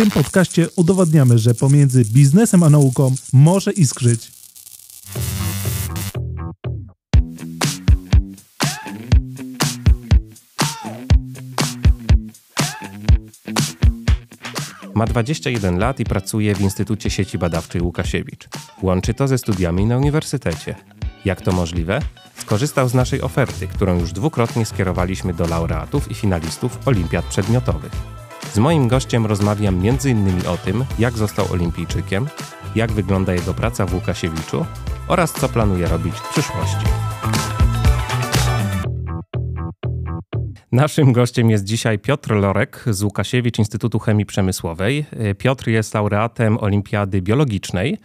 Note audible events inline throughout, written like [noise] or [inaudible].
tym podcaście udowadniamy, że pomiędzy biznesem a nauką może iskrzyć. Ma 21 lat i pracuje w Instytucie Sieci Badawczej Łukasiewicz. Łączy to ze studiami na uniwersytecie. Jak to możliwe? Skorzystał z naszej oferty, którą już dwukrotnie skierowaliśmy do laureatów i finalistów olimpiad przedmiotowych. Z moim gościem rozmawiam m.in. o tym, jak został olimpijczykiem, jak wygląda jego praca w Łukasiewiczu oraz co planuje robić w przyszłości. Naszym gościem jest dzisiaj Piotr Lorek z Łukasiewicz Instytutu Chemii Przemysłowej. Piotr jest laureatem Olimpiady Biologicznej.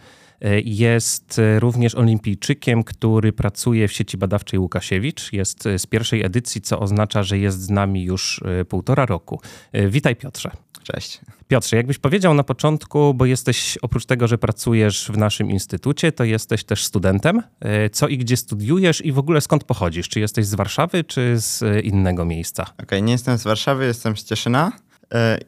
Jest również olimpijczykiem, który pracuje w sieci badawczej Łukasiewicz. Jest z pierwszej edycji, co oznacza, że jest z nami już półtora roku. Witaj Piotrze. Cześć. Piotrze, jakbyś powiedział na początku, bo jesteś oprócz tego, że pracujesz w naszym instytucie, to jesteś też studentem. Co i gdzie studiujesz i w ogóle skąd pochodzisz? Czy jesteś z Warszawy, czy z innego miejsca? Okej, okay, nie jestem z Warszawy, jestem z Cieszyna.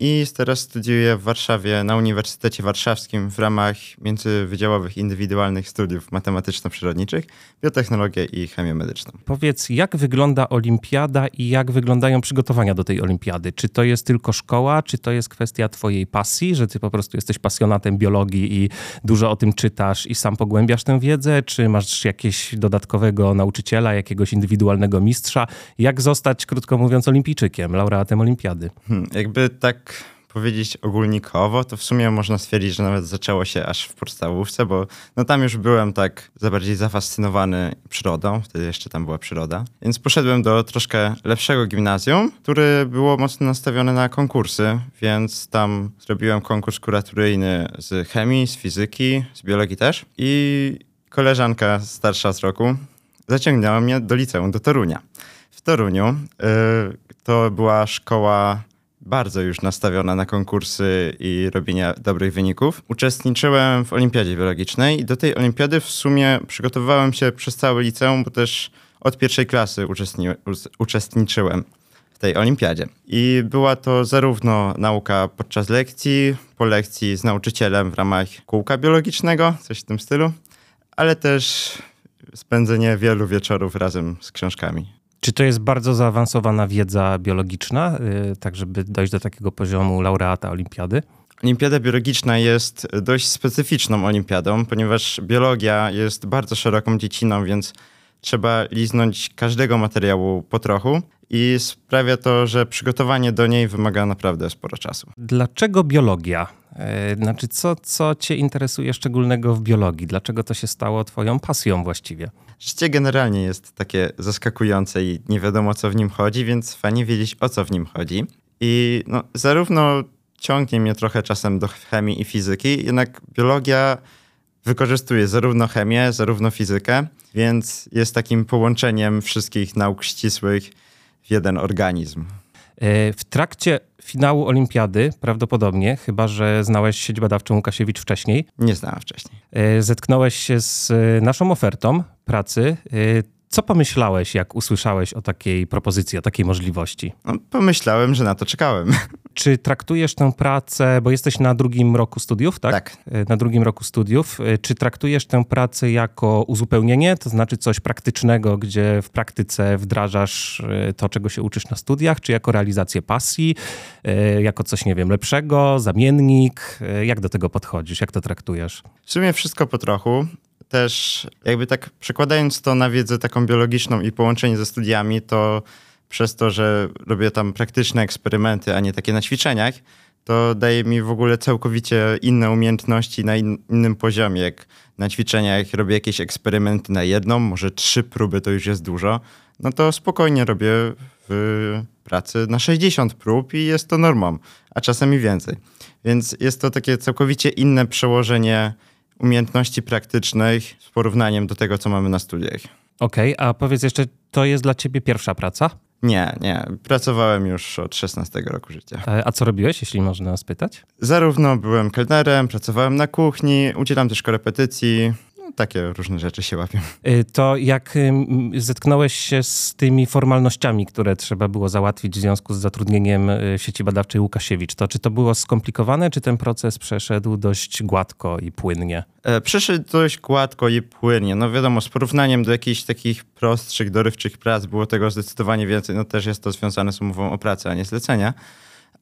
I teraz studiuję w Warszawie na Uniwersytecie Warszawskim w ramach międzywydziałowych indywidualnych studiów matematyczno-przyrodniczych, biotechnologię i chemię medyczną. Powiedz, jak wygląda olimpiada i jak wyglądają przygotowania do tej olimpiady? Czy to jest tylko szkoła, czy to jest kwestia twojej pasji, że ty po prostu jesteś pasjonatem biologii i dużo o tym czytasz i sam pogłębiasz tę wiedzę, czy masz jakiegoś dodatkowego nauczyciela, jakiegoś indywidualnego mistrza? Jak zostać, krótko mówiąc, olimpijczykiem, laureatem olimpiady? Hmm, jakby tak powiedzieć ogólnikowo, to w sumie można stwierdzić, że nawet zaczęło się aż w podstawówce, bo no tam już byłem tak za bardziej zafascynowany przyrodą, wtedy jeszcze tam była przyroda. Więc poszedłem do troszkę lepszego gimnazjum, które było mocno nastawione na konkursy, więc tam zrobiłem konkurs kuratoryjny z chemii, z fizyki, z biologii też i koleżanka starsza z roku zaciągnęła mnie do liceum, do Torunia. W Toruniu yy, to była szkoła bardzo już nastawiona na konkursy i robienie dobrych wyników. Uczestniczyłem w olimpiadzie biologicznej i do tej olimpiady w sumie przygotowywałem się przez całe liceum, bo też od pierwszej klasy uczestni uczestniczyłem w tej olimpiadzie. I była to zarówno nauka podczas lekcji, po lekcji z nauczycielem w ramach kółka biologicznego, coś w tym stylu, ale też spędzenie wielu wieczorów razem z książkami. Czy to jest bardzo zaawansowana wiedza biologiczna, yy, tak żeby dojść do takiego poziomu laureata olimpiady? Olimpiada biologiczna jest dość specyficzną olimpiadą, ponieważ biologia jest bardzo szeroką dziedziną, więc trzeba liznąć każdego materiału po trochu i sprawia to, że przygotowanie do niej wymaga naprawdę sporo czasu. Dlaczego biologia? E, znaczy, co, co Cię interesuje szczególnego w biologii? Dlaczego to się stało Twoją pasją właściwie? Życie generalnie jest takie zaskakujące i nie wiadomo, co w nim chodzi, więc fajnie wiedzieć, o co w nim chodzi. I no, zarówno ciągnie mnie trochę czasem do chemii i fizyki, jednak biologia wykorzystuje zarówno chemię, zarówno fizykę, więc jest takim połączeniem wszystkich nauk ścisłych w jeden organizm. E, w trakcie finału olimpiady, prawdopodobnie, chyba że znałeś sieć badawczą Łukasiewicz wcześniej. Nie znałem wcześniej. E, zetknąłeś się z e, naszą ofertą pracy. Co pomyślałeś, jak usłyszałeś o takiej propozycji, o takiej możliwości? No, pomyślałem, że na to czekałem. [laughs] Czy traktujesz tę pracę, bo jesteś na drugim roku studiów, tak? Tak. Na drugim roku studiów. Czy traktujesz tę pracę jako uzupełnienie, to znaczy coś praktycznego, gdzie w praktyce wdrażasz e, to, czego się uczysz na studiach, czy jako realizację pasji, jako coś, nie wiem, lepszego, zamiennik? Jak do tego podchodzisz? Jak to traktujesz? W sumie wszystko po trochu też jakby tak przekładając to na wiedzę taką biologiczną i połączenie ze studiami, to przez to, że robię tam praktyczne eksperymenty, a nie takie na ćwiczeniach, to daje mi w ogóle całkowicie inne umiejętności na in, innym poziomie. Jak na ćwiczeniach robię jakieś eksperymenty na jedną, może trzy próby to już jest dużo, no to spokojnie robię w pracy na 60 prób i jest to normą, a czasami więcej. Więc jest to takie całkowicie inne przełożenie umiejętności praktycznych z porównaniem do tego, co mamy na studiach. Okej, okay, a powiedz jeszcze, to jest dla ciebie pierwsza praca? Nie, nie. Pracowałem już od 16 roku życia. E, a co robiłeś, jeśli można spytać? Zarówno byłem kelnerem, pracowałem na kuchni, udzielam też korepetycji, no, takie różne rzeczy się łapią. Y, to jak ym, zetknąłeś się z tymi formalnościami, które trzeba było załatwić w związku z zatrudnieniem y, sieci badawczej Łukasiewicz, to czy to było skomplikowane, czy ten proces przeszedł dość gładko i płynnie? E, Przyszedł dość gładko i płynnie. No wiadomo, z porównaniem do jakichś takich prostszych, dorywczych prac było tego zdecydowanie więcej. No też jest to związane z umową o pracę, a nie zlecenia.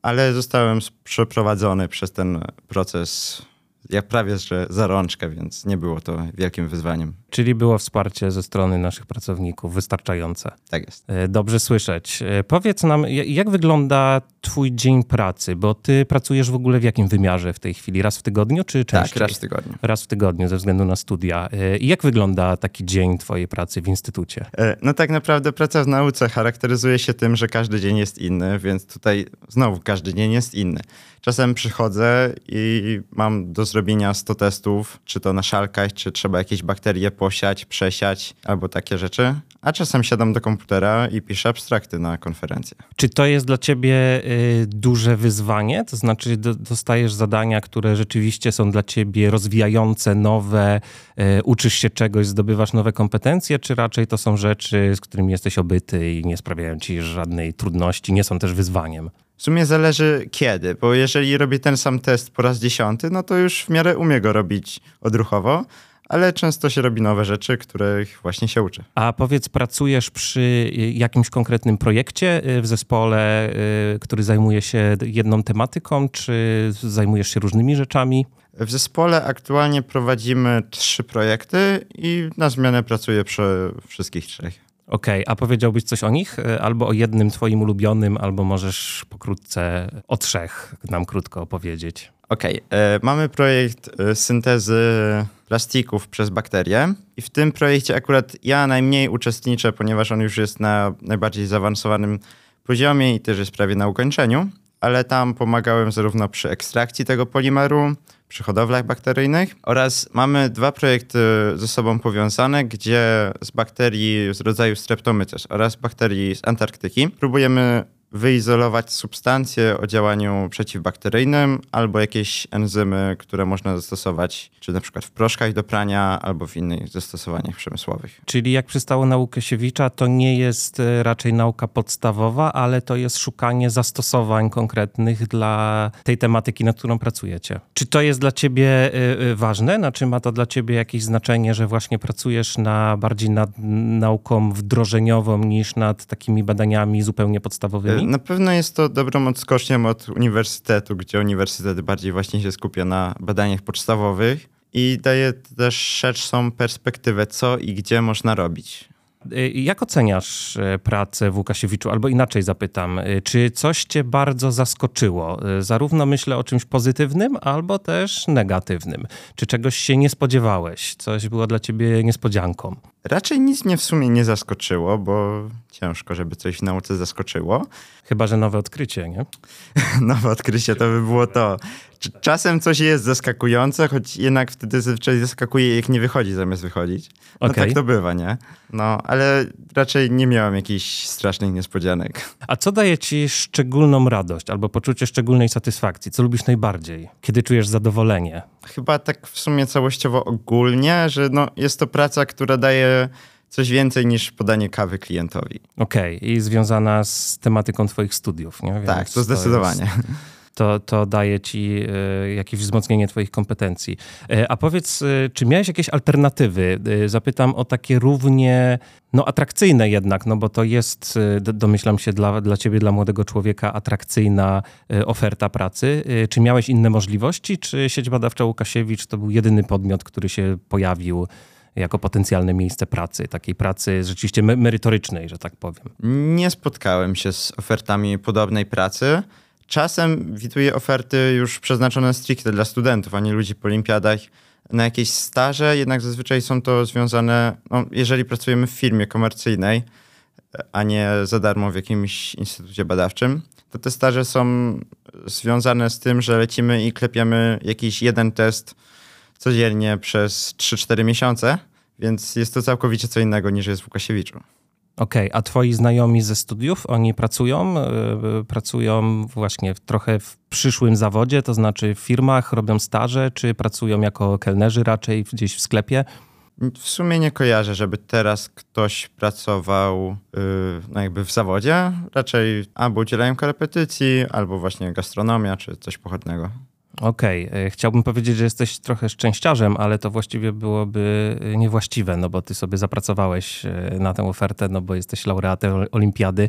Ale zostałem przeprowadzony przez ten proces jak prawie że za rączkę, więc nie było to wielkim wyzwaniem. Czyli było wsparcie ze strony naszych pracowników wystarczające. Tak jest. E, Dobrze słyszeć. E, Powiedz nam, ja- jak wygląda twój dzień pracy, bo ty pracujesz w ogóle w jakim wymiarze w tej chwili? Raz w tygodniu, czy częściej? Tak, raz w tygodniu. Raz w tygodniu ze względu na studia. E, I jak wygląda taki dzień twojej pracy w instytucie? No tak naprawdę praca w nauce charakteryzuje się tym, że każdy dzień jest inny, więc tutaj znowu każdy dzień jest inny. Czasem przychodzę i mam do zrobienia 100 testów, czy to na szalkach, czy trzeba jakieś bakterie posiać, przesiać, albo takie rzeczy. A czasem siadam do komputera i piszę abstrakty na konferencję. Czy to jest dla ciebie y, duże wyzwanie? To znaczy, do, dostajesz zadania, które rzeczywiście są dla ciebie rozwijające, nowe, y, uczysz się czegoś, zdobywasz nowe kompetencje, czy raczej to są rzeczy, z którymi jesteś obyty i nie sprawiają ci żadnej trudności, nie są też wyzwaniem? W sumie zależy kiedy, bo jeżeli robię ten sam test po raz dziesiąty, no to już w miarę umiem go robić odruchowo, ale często się robi nowe rzeczy, których właśnie się uczę. A powiedz, pracujesz przy y, jakimś konkretnym projekcie y, w zespole, y, który zajmuje się jedną tematyką, czy zajmujesz się różnymi rzeczami? W zespole aktualnie prowadzimy trzy projekty i na zmianę pracuję przy wszystkich trzech. Okej, a powiedziałbyś coś o nich? Y, Albo o jednym twoim ulubionym, albo możesz pokrótce o trzech nam krótko opowiedzieć. Okej, e, mamy projekt e, syntezy plastików przez bakterie i w tym projekcie akurat ja najmniej uczestniczę, ponieważ on już jest na najbardziej zaawansowanym poziomie i też jest prawie na ukończeniu, ale tam pomagałem zarówno przy ekstrakcji tego polimeru, przy hodowlach bakteryjnych oraz mamy dwa projekty ze sobą powiązane, gdzie z bakterii z rodzaju Streptomyces oraz bakterii z Antarktyki próbujemy wyizolować substancje o działaniu przeciwbakteryjnym albo jakieś enzymy, które można zastosować, czy na przykład w proszkach do prania, albo w innych zastosowaniach przemysłowych. Czyli jak przystało na Łukasiewicza, to nie jest y, raczej nauka podstawowa, ale to jest szukanie zastosowań konkretnych dla tej tematyki, nad którą pracujecie. Czy to jest dla ciebie y, y, ważne? Znaczy ma to dla ciebie jakieś znaczenie, że właśnie pracujesz na bardziej nad nauką wdrożeniową niż nad takimi badaniami zupełnie podstawowymi? Na pewno jest to dobrą odskocznią od uniwersytetu, gdzie uniwersytet bardziej właśnie się skupia na badaniach podstawowych i daje też szerszą perspektywę, co i gdzie można robić. Y, Jak oceniasz y, pracę w Łukasiewiczu? Albo inaczej zapytam, y, czy coś cię bardzo zaskoczyło? Zarówno myślę o czymś pozytywnym, albo też negatywnym. Czy czegoś się nie spodziewałeś? Coś było dla ciebie niespodzianką? Raczej nic mnie w sumie nie zaskoczyło, bo ciężko, żeby coś w nauce zaskoczyło. Chyba, że nowe odkrycie, nie? [laughs] Nowe odkrycie to by było to. Cz- Czasem coś jest zaskakujące, choć jednak wtedy zazwyczaj zaskakuje, jak nie wychodzi zamiast wychodzić. No Okej. tak to bywa, nie? No, ale raczej nie miałem jakichś strasznych niespodzianek. A co daje ci szczególną radość albo poczucie szczególnej satysfakcji? Co lubisz najbardziej? Kiedy czujesz zadowolenie? Chyba tak w sumie całościowo ogólnie, że no, jest to praca, która daje coś więcej niż podanie kawy klientowi. Okej, i związana z tematyką twoich studiów, nie? Więc tak, to zdecydowanie. jest- to, to daje ci e, jakieś wzmocnienie twoich kompetencji. E, a powiedz, e, czy miałeś jakieś alternatywy? Zapytam o takie równie no, atrakcyjne jednak, no bo to jest, domyślam się, dla, dla ciebie, dla młodego człowieka atrakcyjna oferta pracy. Czy miałeś inne możliwości, czy sieć badawcza Łukasiewicz to był jedyny podmiot, który się pojawił jako potencjalne miejsce pracy, takiej pracy rzeczywiście me- merytorycznej, że tak powiem? Nie spotkałem się z ofertami podobnej pracy. Czasem widuję oferty już przeznaczone stricte dla studentów, a nie ludzi po olimpiadach na jakieś staże, jednak zazwyczaj są to związane, no, jeżeli pracujemy w firmie komercyjnej, a nie za darmo w jakimś instytucie badawczym, to te staże są związane z tym, że lecimy i klepiemy jakiś jeden test codziennie przez 3-4 miesiące, więc jest to całkowicie co innego niż jest w Łukasiewiczu. Okej, a twoi znajomi ze studiów, oni pracują, yy, pracują właśnie w, trochę w przyszłym zawodzie, to znaczy w firmach, robią staże, czy pracują jako kelnerzy raczej gdzieś w sklepie? W sumie nie kojarzę, żeby teraz ktoś pracował yy, no jakby w zawodzie. Raczej albo udzielają korepetycji, albo właśnie gastronomia, czy coś pochodnego. Okej, okay. chciałbym powiedzieć, że jesteś trochę szczęściarzem, ale to właściwie byłoby niewłaściwe, no bo ty sobie zapracowałeś na tę ofertę, no bo jesteś laureatem olimpiady.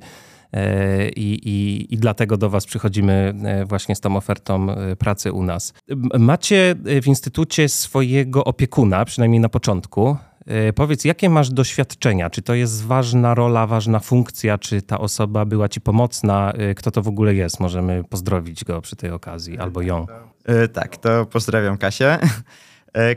E, I, i, I dlatego do Was przychodzimy e, właśnie z tą ofertą e, pracy u nas. Macie w instytucie swojego opiekuna, przynajmniej na początku. Powiedz, jakie masz doświadczenia? Czy to jest ważna rola, ważna funkcja? Czy ta osoba była ci pomocna? Kto to w ogóle jest? Możemy pozdrowić go przy tej okazji albo ją. Tak, to pozdrawiam Kasię.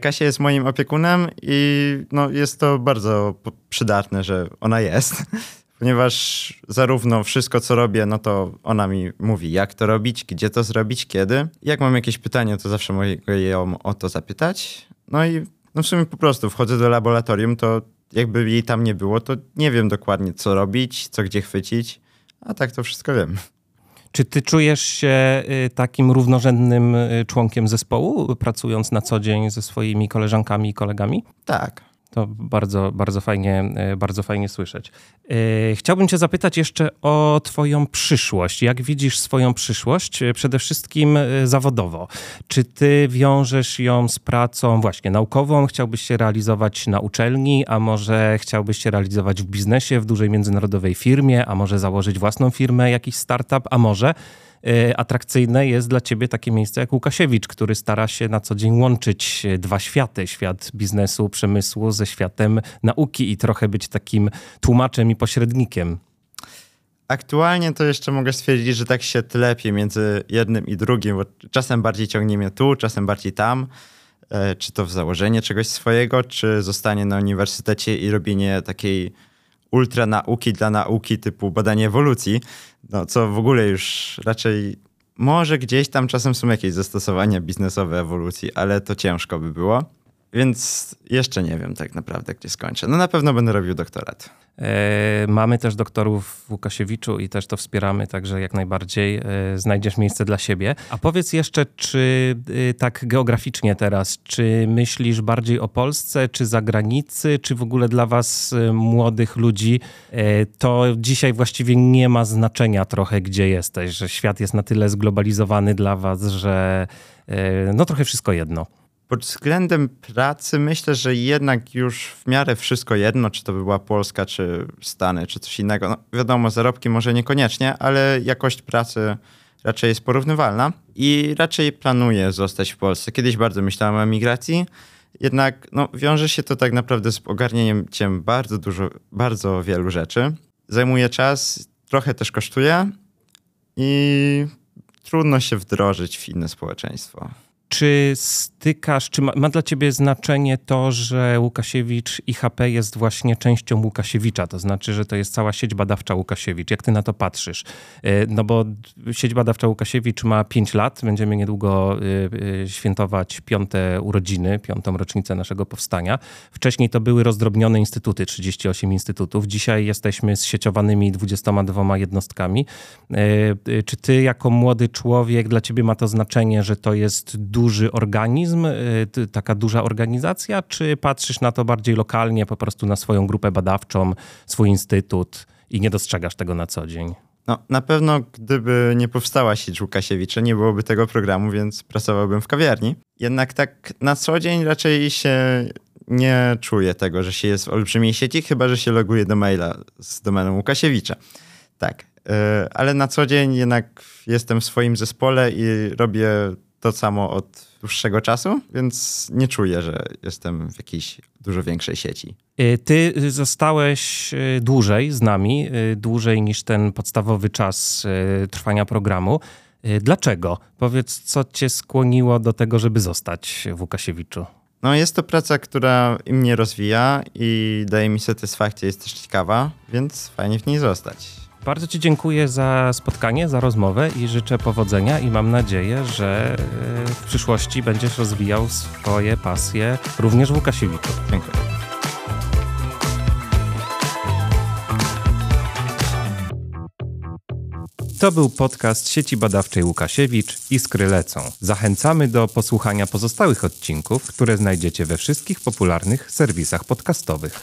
Kasia jest moim opiekunem i no, jest to bardzo przydatne, że ona jest [laughs] ponieważ zarówno wszystko, co robię, no to ona mi mówi, jak to robić, gdzie to zrobić, kiedy. Jak mam jakieś pytanie, to zawsze mogę ją o to zapytać. No i no w sumie po prostu wchodzę do laboratorium, to jakby jej tam nie było, to nie wiem dokładnie, co robić, co gdzie chwycić, a tak to wszystko wiem. Czy ty czujesz się y, takim równorzędnym y, członkiem zespołu, pracując na co dzień ze swoimi koleżankami i kolegami? Tak. To bardzo, bardzo fajnie, e, bardzo fajnie słyszeć. E, chciałbym Cię zapytać jeszcze o Twoją przyszłość. Jak widzisz swoją przyszłość, e, przede wszystkim zawodowo? Czy Ty wiążesz ją z pracą właśnie naukową? Chciałbyś się realizować na uczelni, a może chciałbyś się realizować w biznesie, w dużej międzynarodowej firmie, a może założyć własną firmę, jakiś startup, a może atrakcyjne jest dla ciebie takie miejsce jak Łukasiewicz, który stara się na co dzień łączyć e, dwa światy, świat biznesu, przemysłu ze światem nauki i trochę być takim tłumaczem i pośrednikiem. Aktualnie to jeszcze mogę stwierdzić, że tak się tlepie między jednym i drugim, bo czasem bardziej ciągnie mnie tu, czasem bardziej tam. E, czy to w założenie czegoś swojego, czy zostanie na uniwersytecie i robienie takiej ultra nauki dla nauki typu badanie ewolucji, no co w ogóle już raczej może gdzieś tam czasem są jakieś zastosowania biznesowe ewolucji, ale to ciężko by było. Więc jeszcze nie wiem tak naprawdę, gdzie skończę. No na pewno będę robił doktorat. E, mamy też doktorów w Łukasiewiczu i też to wspieramy, także jak najbardziej e, znajdziesz miejsce dla siebie. A powiedz jeszcze, czy e, tak geograficznie teraz, czy myślisz bardziej o Polsce, czy zagranicy, czy w ogóle dla was młodych ludzi to dzisiaj właściwie nie ma znaczenia trochę, gdzie jesteś, że świat jest na tyle zglobalizowany dla was, że no trochę wszystko jedno. Pod względem pracy myślę, że jednak już w miarę wszystko jedno, czy to by była Polska, czy Stany, czy coś innego. No, wiadomo, zarobki może niekoniecznie, ale jakość pracy raczej jest porównywalna i raczej planuję zostać w Polsce. Kiedyś bardzo myślałem o emigracji, jednak no, wiąże się to tak naprawdę z ogarnięciem bardzo dużo, bardzo wielu rzeczy. Zajmuje czas, trochę też kosztuje i trudno się wdrożyć w inne społeczeństwo. Czy stykasz, czy ma, ma, dla ciebie znaczenie to, że Łukasiewicz IHP jest właśnie częścią Łukasiewicza, to znaczy, że to jest cała sieć badawcza Łukasiewicz. Jak ty na to patrzysz? E, no bo sieć badawcza Łukasiewicz ma 5 lat, będziemy niedługo e, e, świętować piąte urodziny, piątą rocznicę naszego powstania. Wcześniej to były rozdrobnione instytuty, 38 instytutów. Dzisiaj jesteśmy zsieciowanymi 22 jednostkami. Czy ty jako młody człowiek, dla ciebie ma to znaczenie, że to jest duży organizm, y, taka duża organizacja, czy patrzysz na to bardziej lokalnie, po prostu na swoją grupę badawczą, swój instytut i nie dostrzegasz tego na co dzień? No, na pewno gdyby nie powstała sieć Łukasiewicza, nie byłoby tego programu, więc pracowałbym w kawiarni. Jednak tak na co dzień raczej się nie czuję tego, że się jest w olbrzymiej sieci, chyba że się loguje do maila z domeną Łukasiewicza. Tak, y, ale na co dzień jednak jestem w swoim zespole i robię to samo od dłuższego czasu, więc nie czuję, że jestem w jakiejś dużo większej sieci. Y, ty zostałeś y, dłużej z nami, y, dłużej niż ten podstawowy czas trwania programu. Dlaczego? Powiedz, co cię skłoniło do tego, żeby zostać w Łukasiewiczu? No jest to praca, która mnie rozwija i daje mi satysfakcję, jest też ciekawa, więc fajnie w niej zostać. Bardzo Ci dziękuję za spotkanie, za rozmowę i życzę powodzenia i mam nadzieję, że e, w przyszłości będziesz rozwijał swoje pasje również w Łukasiewiczu. Dziękuję. To był podcast sieci badawczej Łukasiewicz Iskry lecą. Zachęcamy do posłuchania pozostałych odcinków, które znajdziecie we wszystkich popularnych serwisach podcastowych.